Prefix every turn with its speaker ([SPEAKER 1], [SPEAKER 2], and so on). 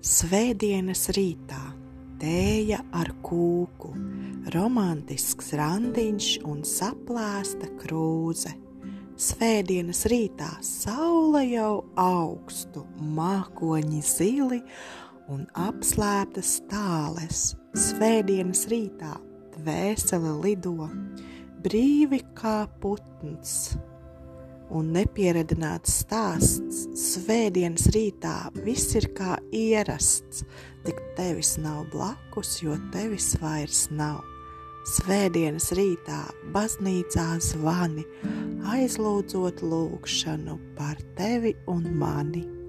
[SPEAKER 1] Svētdienas rītā tēja ar kūku, romantisks randiņš un saplēsta krūze. Svētdienas rītā saule jau augstu, mākoņi zili un apslēptas tāles. Svētdienas rītā dvēsele lido, brīvi kā putns un nepieradināts stāsts. Svētdienas rītā viss ir kā ierasts, tik tevis nav blakus, jo tevis vairs nav. Svētdienas rītā baznīcā zvani, aizlūdzot lūgšanu par tevi un mani.